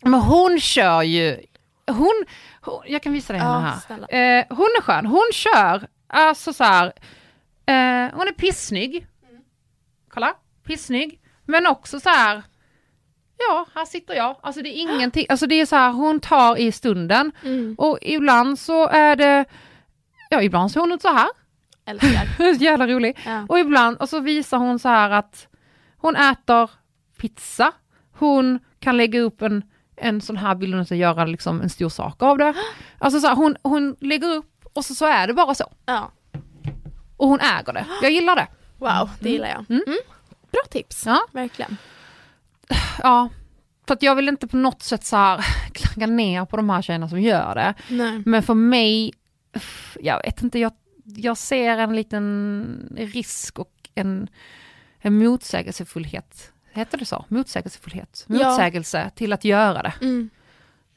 Men hon kör ju, hon, hon jag kan visa dig henne Ja, här. Eh, hon är skön, hon kör, alltså så här, eh, hon är pissnygg. Kolla, pissnygg. Men också så här, ja, här sitter jag. Alltså det är ingenting, alltså det är så här, hon tar i stunden. Mm. Och ibland så är det, ja ibland ser hon ut så här, Älskar. jävla rolig. Ja. Och ibland, och så visar hon så här att hon äter pizza, hon kan lägga upp en, en sån här, hon inte göra liksom en stor sak av det. Alltså så här, hon, hon lägger upp och så, så är det bara så. Ja. Och hon äger det. Jag gillar det. Wow, det gillar jag. Mm. Mm. Bra tips, Ja. verkligen. Ja, för att jag vill inte på något sätt så här klanka ner på de här tjejerna som gör det. Nej. Men för mig, jag vet inte, jag, jag ser en liten risk och en, en motsägelsefullhet. Heter det så? Motsägelsefullhet? Ja. Motsägelse till att göra det. Mm.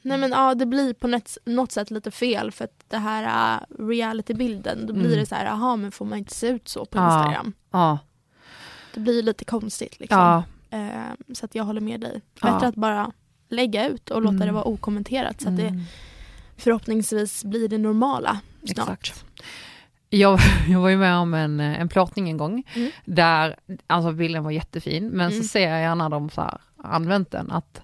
Nej men ja, det blir på något, sätt lite fel för att det här uh, realitybilden, då blir Mm. det så här, jaha men får man inte se ut så på Ja. Instagram? Ja, Det blir lite konstigt liksom. ja, så att jag håller med dig. Ja. Bättre att bara lägga ut och låta Mm. det vara okommenterat så att det mm, förhoppningsvis blir det normala snart. exakt. Jag, jag var ju med om en, en plåtning en gång, Mm. där alltså bilden var jättefin, men Mm. så ser jag när de så här använt den att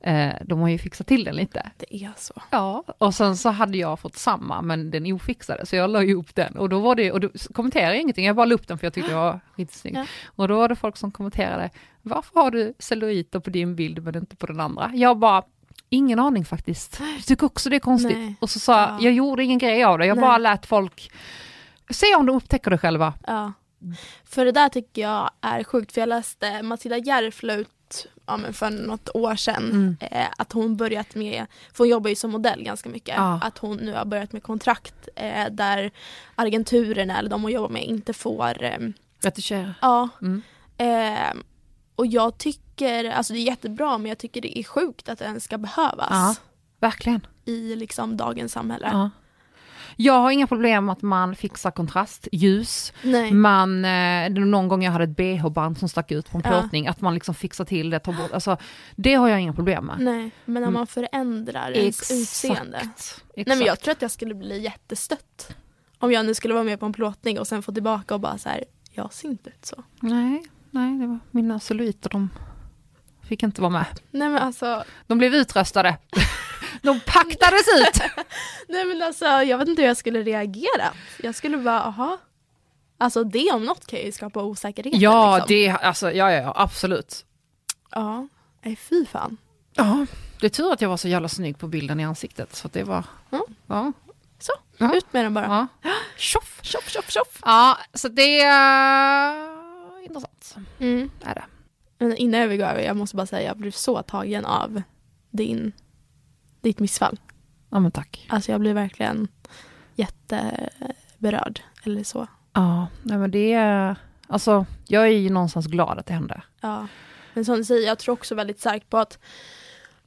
eh, de har ju fixat till den lite. Det är så. Ja, och sen så hade jag fått samma men den ofixade så jag la ju upp den och då var det, och då kommenterade jag ingenting, jag bara la upp den för jag tyckte det var riktigt snygg. Ja. Och då var det folk som kommenterade, varför har du celluliter på din bild men inte på den andra? Jag bara, ingen aning faktiskt. Jag tycker också det är konstigt. Nej. Och så sa jag, Ja. jag gjorde ingen grej av det, jag Nej. bara lät folk, se om de upptäcker det själva. Ja. För det där tycker jag är sjukt för jag läste Matilda Järf ut ja, men för något år sedan Mm. eh, att hon börjat med, för hon jobbar ju som modell ganska mycket, Ja. att hon nu har börjat med kontrakt eh, där agenturerna eller de hon jobbar med inte får, eh, Retuschera. ja. Mm. Eh, och jag tycker, alltså det är jättebra men jag tycker det är sjukt att det ens ska behövas Ja. Verkligen. i liksom dagens samhälle. Ja. Jag har inga problem med att man fixar kontrast, ljus, Nej. Man, eh, någon gång jag hade ett bh-band som stack ut på en Ja. plåtning, att man liksom fixar till det, tar bort, alltså det har jag inga problem med. Nej, men när Mm. man förändrar ens utseende. Exakt. Nej men jag tror att jag skulle bli jättestött. Om jag nu skulle vara med på en plåtning och sen få tillbaka och bara så här, jag ser inte ut så. nej, nej, det var mina celluliter, de fick inte vara med. Nej men alltså, De blev utröstade. De paktades ut. nej men alltså jag vet inte hur jag skulle reagera. Jag skulle bara, aha. Alltså det om något kan ju skapa osäkerhet. Ja, liksom. det, alltså, ja, ja, ja, absolut. Ja, nej fy fan. Ja, det är tur att jag var så jävla snygg på bilden i ansiktet, så att det var, Ja. ja, Så, Ja. ut med den bara. ja. Tjoff! Tjoff, tjoff, tjoff. Ja, så det är intressant. Mm. Är det. Men innan jag vill gå över, jag måste bara säga jag blev så tagen av din, ditt missfall. Ja, men tack. Alltså jag blev verkligen jätteberörd. Eller så. Ja, nej men det är, alltså jag är ju någonstans glad att det hände. Ja. Men som du säger, jag tror också väldigt starkt på att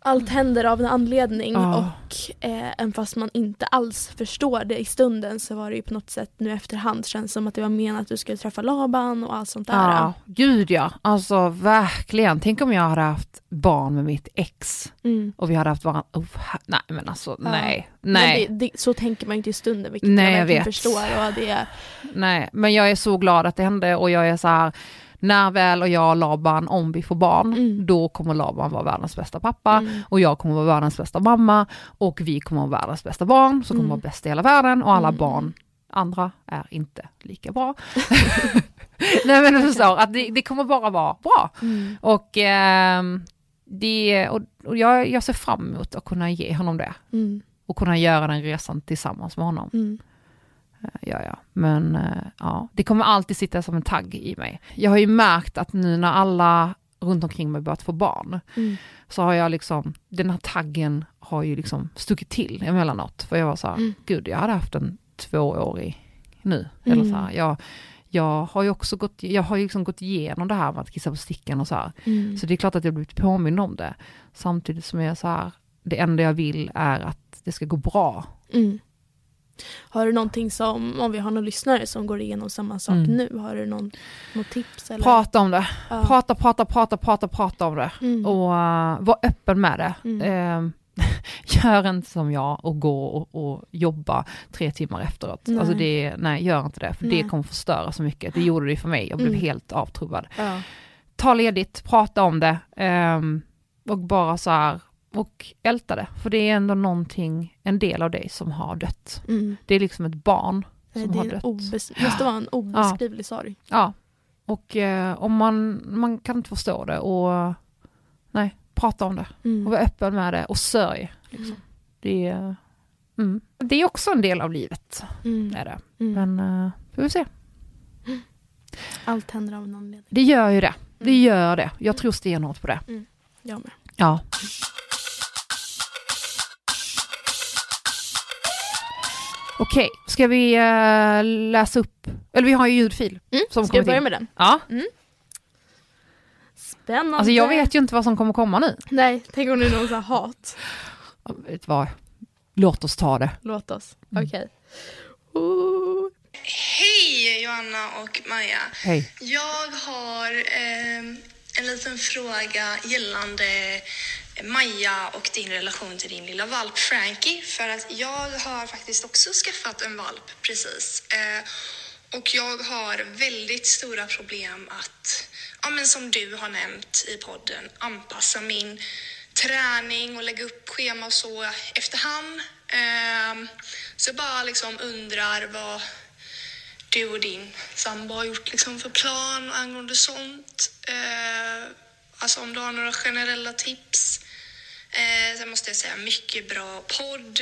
allt händer av en anledning Ja. och eh, även fast man inte alls förstår det i stunden så var det ju på något sätt nu efterhand känns som att det var menat att du skulle träffa Laban och allt sånt där. Ja, gud ja, alltså verkligen. Tänk om jag hade haft barn med mitt ex Mm. och vi hade haft varandra, oh, nej men alltså Ja. nej, nej, det, det, så tänker man inte i stunden vilket Nej, jag jag verkligen vet. förstår. Och det, nej. Men jag är så glad att det hände och jag är så här, när väl och jag och Laban, om vi får barn, Mm. då kommer Laban vara världens bästa pappa mm. och jag kommer vara världens bästa mamma och vi kommer vara världens bästa barn som kommer Mm. vara bäst i hela världen och alla Mm. barn, andra, är inte lika bra. Nej men du förstår, att det, det kommer bara vara bra. Mm. Och, ehm, det, och, och jag, jag ser fram emot att kunna ge honom det och kunna göra den resan tillsammans med honom. Mm. Ja, ja. Men eh, ja, det kommer alltid sitta som en tagg i mig. Jag har ju märkt att nu när alla runt omkring mig börjat få barn, Mm. så har jag liksom, den här taggen har ju liksom stuckit till emellanåt. För jag var så här, Mm. gud jag hade haft en tvåårig nu. Mm. Eller så här, jag, jag har ju också gått, jag har liksom gått igenom det här med att kissa på sticken och så här. Mm. Så det är klart att jag blivit påmind om det. Samtidigt som jag är så här, det enda jag vill är att det ska gå bra. Mm. Har du någonting som, om vi har någon lyssnare som går igenom samma sak Mm. nu, har du någon, något tips? Eller? Prata om det, Ja. prata, prata, prata, prata, prata om det. Mm. Och uh, var öppen med det. Mm. Eh, gör inte som jag och gå och, och jobba tre timmar efteråt. Nej. Alltså det, nej, gör inte det, för Nej. det kommer förstöra så mycket. Det gjorde det för mig, jag blev Mm. helt avtrubbad. Ja. Ta ledigt, prata om det ehm, och bara så här, och älta det. För det är ändå någonting, en del av dig som har dött. Mm. Det är liksom ett barn som Det har dött. obes- måste vara en obeskrivlig sorg. Ja, Och eh, om man, man kan inte förstå det och nej, prata om det Mm. och vara öppen med det och sörj. Liksom. Det, är, mm. det är också en del av livet, Mm. är det. Mm. Men uh, får vi se. Allt händer av en anledning. Det gör ju det. Det Mm. gör det. Jag tror stenhårt på det. Jag med. Ja. Okej, ska vi eh, läsa upp? Eller vi har ju ljudfil. Mm. Som Ska vi börja med den? Ja, Spännande. alltså jag vet ju inte vad som kommer komma nu. Nej, tänk om det är någon sån här hat. Ja, Vet du vad? Låt oss ta det. Låt oss. Mm. Okej. Ooh. Hej Johanna och Maja. Hej. Jag har ehm, en liten fråga gällande Maja och din relation till din lilla valp Frankie. För att jag har faktiskt också skaffat en valp precis. Eh, och jag har väldigt stora problem att, ja men som du har nämnt i podden, anpassa min träning och lägga upp schema och så efterhand. Eh, så jag bara liksom undrar vad du och din sambo har gjort liksom för plan angående sånt. Eh, alltså om du har några generella tips. Eh, sen måste jag säga mycket bra podd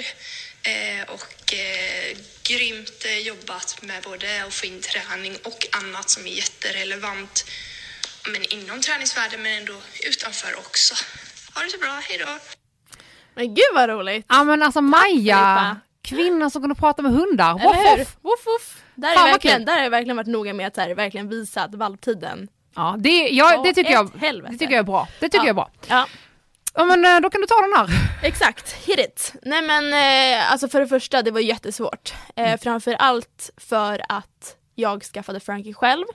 eh, och eh, grymt eh, jobbat med både att få in träning och annat som är jätterelevant men inom träningsvärlden men ändå utanför också. Ha det så bra, hej då! Men gud vad roligt. Ja men alltså Maja, kvinnan som kunde prata med hundar. Woff, woff. Woff, woff. Där, Fan, är verkligen, där har jag verkligen varit noga med att här, verkligen visa att valptiden. Ja, det, ja, Åh, det, tycker jag, helvete. det tycker jag är bra. Det tycker Ja. jag är bra. Ja, Ja men eh, då kan du ta den här. exakt. Hit it. Nej men eh, alltså för det första, det var jättesvårt. Eh, Mm. Framför allt för att jag skaffade Frankie själv.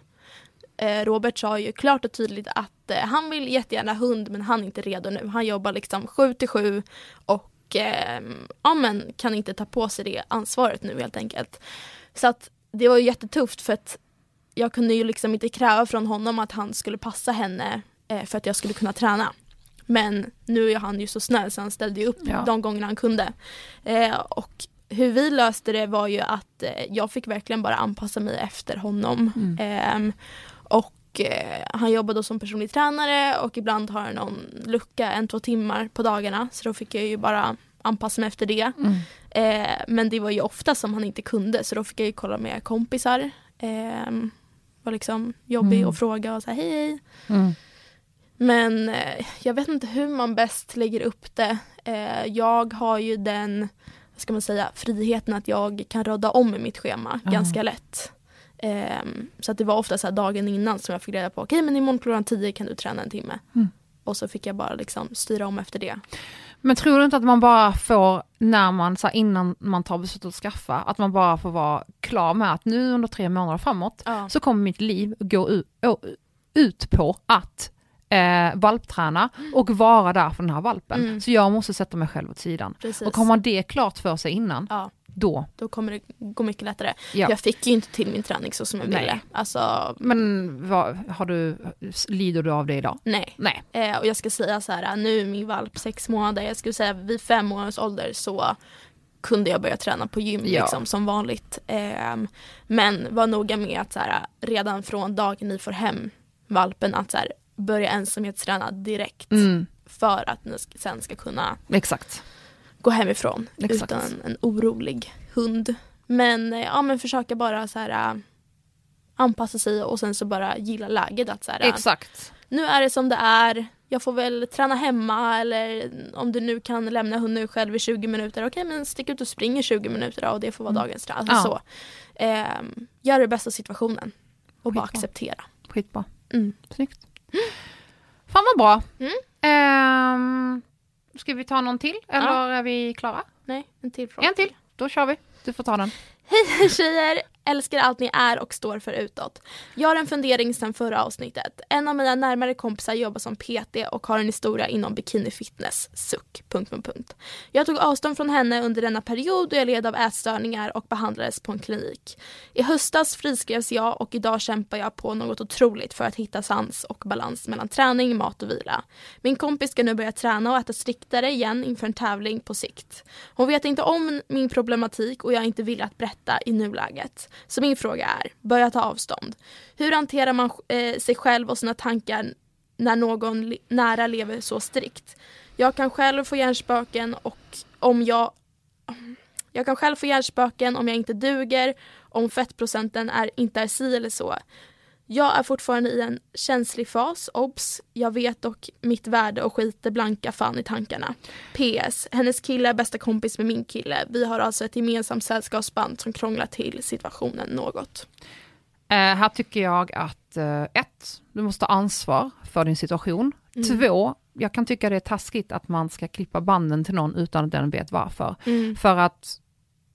Eh, Robert sa ju klart och tydligt att eh, han vill jättegärna hund men han är inte redo nu. Han jobbar liksom 7 till 7 och eh, ja, men kan inte ta på sig det ansvaret nu helt enkelt. Så att det var ju jättetufft för att jag kunde ju liksom inte kräva från honom att han skulle passa henne för att jag skulle kunna träna. Men nu är han ju så snäll så han ställde ju upp Ja. de gångerna han kunde. Eh, och hur vi löste det var ju att eh, jag fick verkligen bara anpassa mig efter honom. Mm. Ehm, och eh, han jobbade som personlig tränare och ibland har han någon lucka en, två timmar på dagarna. Så då fick jag ju bara anpassa mig efter det. Mm. Eh, men det var ju ofta som han inte kunde så då fick jag ju kolla med kompisar. Eh, var liksom jobbig Mm. och fråga och säga hej hej. Mm. Men eh, jag vet inte hur man bäst lägger upp det. Eh, jag har ju den, vad ska man säga, friheten att jag kan rodda om i mitt schema Ja. ganska lätt. Eh, så att det var ofta så här dagen innan som jag fick reda på, okej men imorgon klockan 10 kan du träna en timme. Mm. Och så fick jag bara liksom styra om efter det. Men tror du inte att man bara får, när man, så här, innan man tar beslutet att skaffa, att man bara får vara klar med att nu under tre månader framåt Ja. så kommer mitt liv gå ut, ut på att eh, valpträna och vara där för den här valpen. Mm. Så jag måste sätta mig själv åt sidan. Precis. Och har man det klart för sig innan, Ja, då, då kommer det gå mycket lättare. ja. Jag fick ju inte till min träning så som jag Nej. ville. Alltså, Men vad, har du, lider du av det idag? nej. Nej. Eh, och jag ska säga så här, nu är min valp sex månader, jag skulle säga vid fem månaders ålder så kunde jag börja träna på gym Ja. liksom, som vanligt. Ehm, men var noga med att så här, redan från dagen ni får hem valpen att så här, börja ensamhetsträna direkt Mm, för att ni sen ska kunna exakt. gå hemifrån Exakt. utan en orolig hund. Men eh, ja men försöka bara så här äh, anpassa sig och sen så bara gilla läget att så här, äh, Exakt. nu är det som det är. Jag får väl träna hemma eller om du nu kan lämna hunden själv i 20 minuter. Okej men stick ut och spring i 20 minuter då och det får vara Mm. dagens träning. Ja. så. Ehm, gör det bästa av situationen. Och bara Skitbra. acceptera. Skitbra. Mm. Snyggt. Fan vad bra. Mm. Ehm, ska vi ta någon till eller Ja. är vi klara? Nej, en till fråga. En till, då kör vi. Du får ta den. Hej tjejer! Älskar allt ni är och står för utåt. Jag har en fundering sedan förra avsnittet. En av mina närmare kompisar jobbar som PT och har en historia inom bikinifitness. Suck. Punkt, punkt, punkt. Jag tog avstånd från henne under denna period då jag led av ätstörningar och behandlades på en klinik. I höstas friskrevs jag och idag kämpar jag på något otroligt för att hitta sans och balans mellan träning, mat och vila. Min kompis ska nu börja träna och äta striktare igen inför en tävling på sikt. Hon vet inte om min problematik och jag är inte villig att berätta i nuläget. Så min fråga är, börja ta avstånd. Hur hanterar man eh, sig själv och sina tankar när någon le nära lever så strikt? Jag kan själv få hjärnspöken och om jag jag kan själv få hjärnspöken om jag inte duger, om fettprocenten är, inte är si eller så. Jag är fortfarande i en känslig fas, obs. Jag vet dock mitt värde och skiter blanka fan i tankarna. PS. Hennes kille är bästa kompis med min kille. Vi har alltså ett gemensamt sällskapsband som krånglar till situationen något. Eh, här tycker jag att eh, ett, du måste ta ansvar för din situation. Mm. Två, jag kan tycka det är taskigt att man ska klippa banden till någon utan att den vet varför. Mm. För att,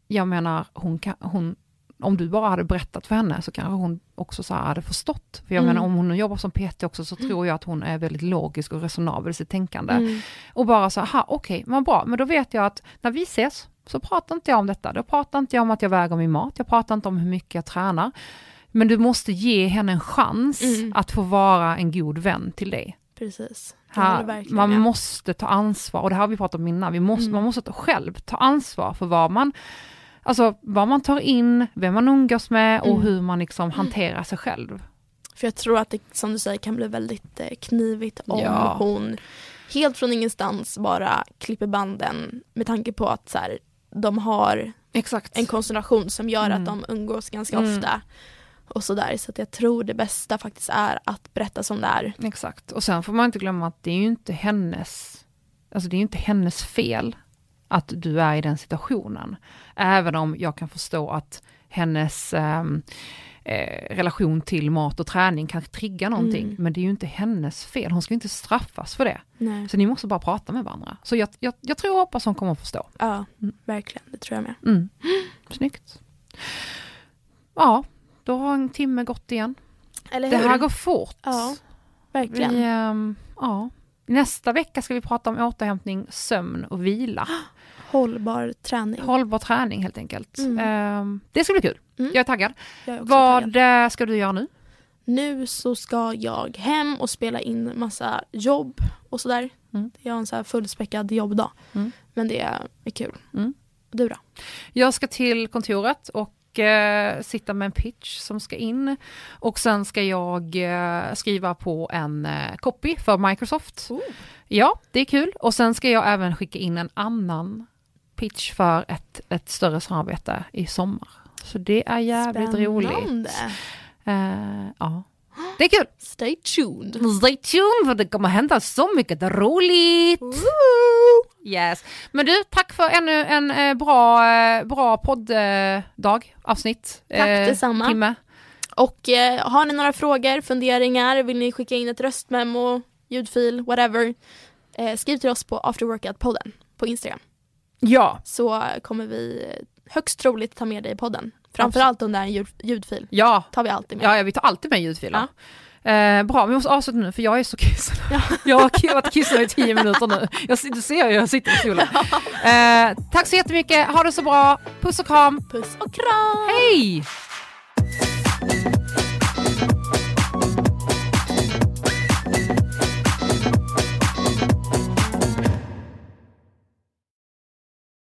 jag menar, hon kan, hon, om du bara hade berättat för henne så kanske hon också så här hade förstått. För jag Mm. menar om hon jobbar som PT också så tror jag att hon är väldigt logisk och resonabel i sitt tänkande. Mm. Och bara så här, okej, vad bra, men då vet jag att när vi ses så pratar inte jag om detta. Då pratar inte jag om att jag väger min mat, jag pratar inte om hur mycket jag tränar. Men du måste ge henne en chans Mm. att få vara en god vän till dig. Precis. Här, man med. måste ta ansvar, och det här har vi pratat om innan, vi måste, Mm. man måste ta- själv ta ansvar för vad man, alltså, vad man tar in, vem man umgås med och Mm. hur man liksom hanterar sig själv. För jag tror att det som du säger kan bli väldigt eh, knivigt om Ja. hon helt från ingenstans bara klipper banden med tanke på att så här, de har Exakt. en konstellation som gör Mm. att de umgås ganska Mm. ofta. Och sådär. Så att jag tror det bästa faktiskt är att berätta som det är. Exakt, och sen får man inte glömma att det är ju inte hennes, alltså det är ju inte hennes fel att du är i den situationen. Även om jag kan förstå att hennes ehm, eh, relation till mat och träning kan trigga någonting, Mm. men det är ju inte hennes fel, hon ska inte straffas för det. Nej. Så ni måste bara prata med varandra. Så jag, jag, jag tror och hoppas hon kommer att förstå. Ja, Mm. verkligen. Det tror jag med. Mm. Snyggt. Ja, då har en timme gått igen. Det här går fort. Ja, Vi, verkligen. ehm, ja. Nästa vecka ska vi prata om återhämtning, sömn och vila. Hållbar träning. Hållbar träning helt enkelt. Mm. Ehm, det ska bli kul. Mm. Jag är taggad. Jag är också taggad. Vad eh, ska du göra nu? Nu så ska jag hem och spela in massa jobb och sådär. Mm. Jag har en så här fullspäckad jobbdag. Mm. Men det är kul. Mm. Du då? Jag ska till kontoret och eh, sitta med en pitch som ska in. Och sen ska jag eh, skriva på en eh, copy för Microsoft. Ja, det är kul. Och sen ska jag även skicka in en annan pitch för ett, ett större samarbete i sommar. Så det är jävligt roligt. Spännande. Eh, ja, det är kul. Stay tuned. Stay tuned för det kommer hända så mycket roligt. Yes. Men du, tack för ännu en eh, bra, eh, bra podddag, eh, avsnitt. Tack detsamma. Timme. Och eh, har ni några frågor, funderingar, vill ni skicka in ett röstmemo, ljudfil, whatever. Eh, skriv till oss på afterworkout-podden på Instagram. Ja, Så kommer vi eh, högst troligt ta med dig i podden. Framförallt om det är en ljud, ljudfil. ja, tar vi alltid med. ja, ja, vi tar alltid med ljudfiler. Eh, bra, vi måste avsluta nu för jag är så kissnödig. Ja. Jag har varit kissnödig i tio minuter nu. Jag, du ser ju, jag sitter i stolen. Eh, tack så jättemycket, ha det så bra. Puss och kram. Puss och kram. Hej!